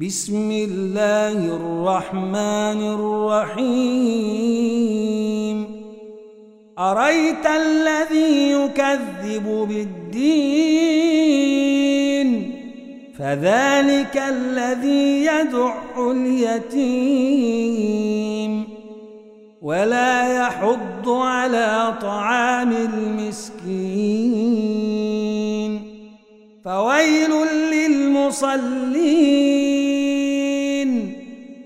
بسم الله الرحمن الرحيم. أريت الذي يكذب بالدين؟ فذلك الذي يدع اليتيم. ولا يحض على طعام المسكين. فويل للمصلين.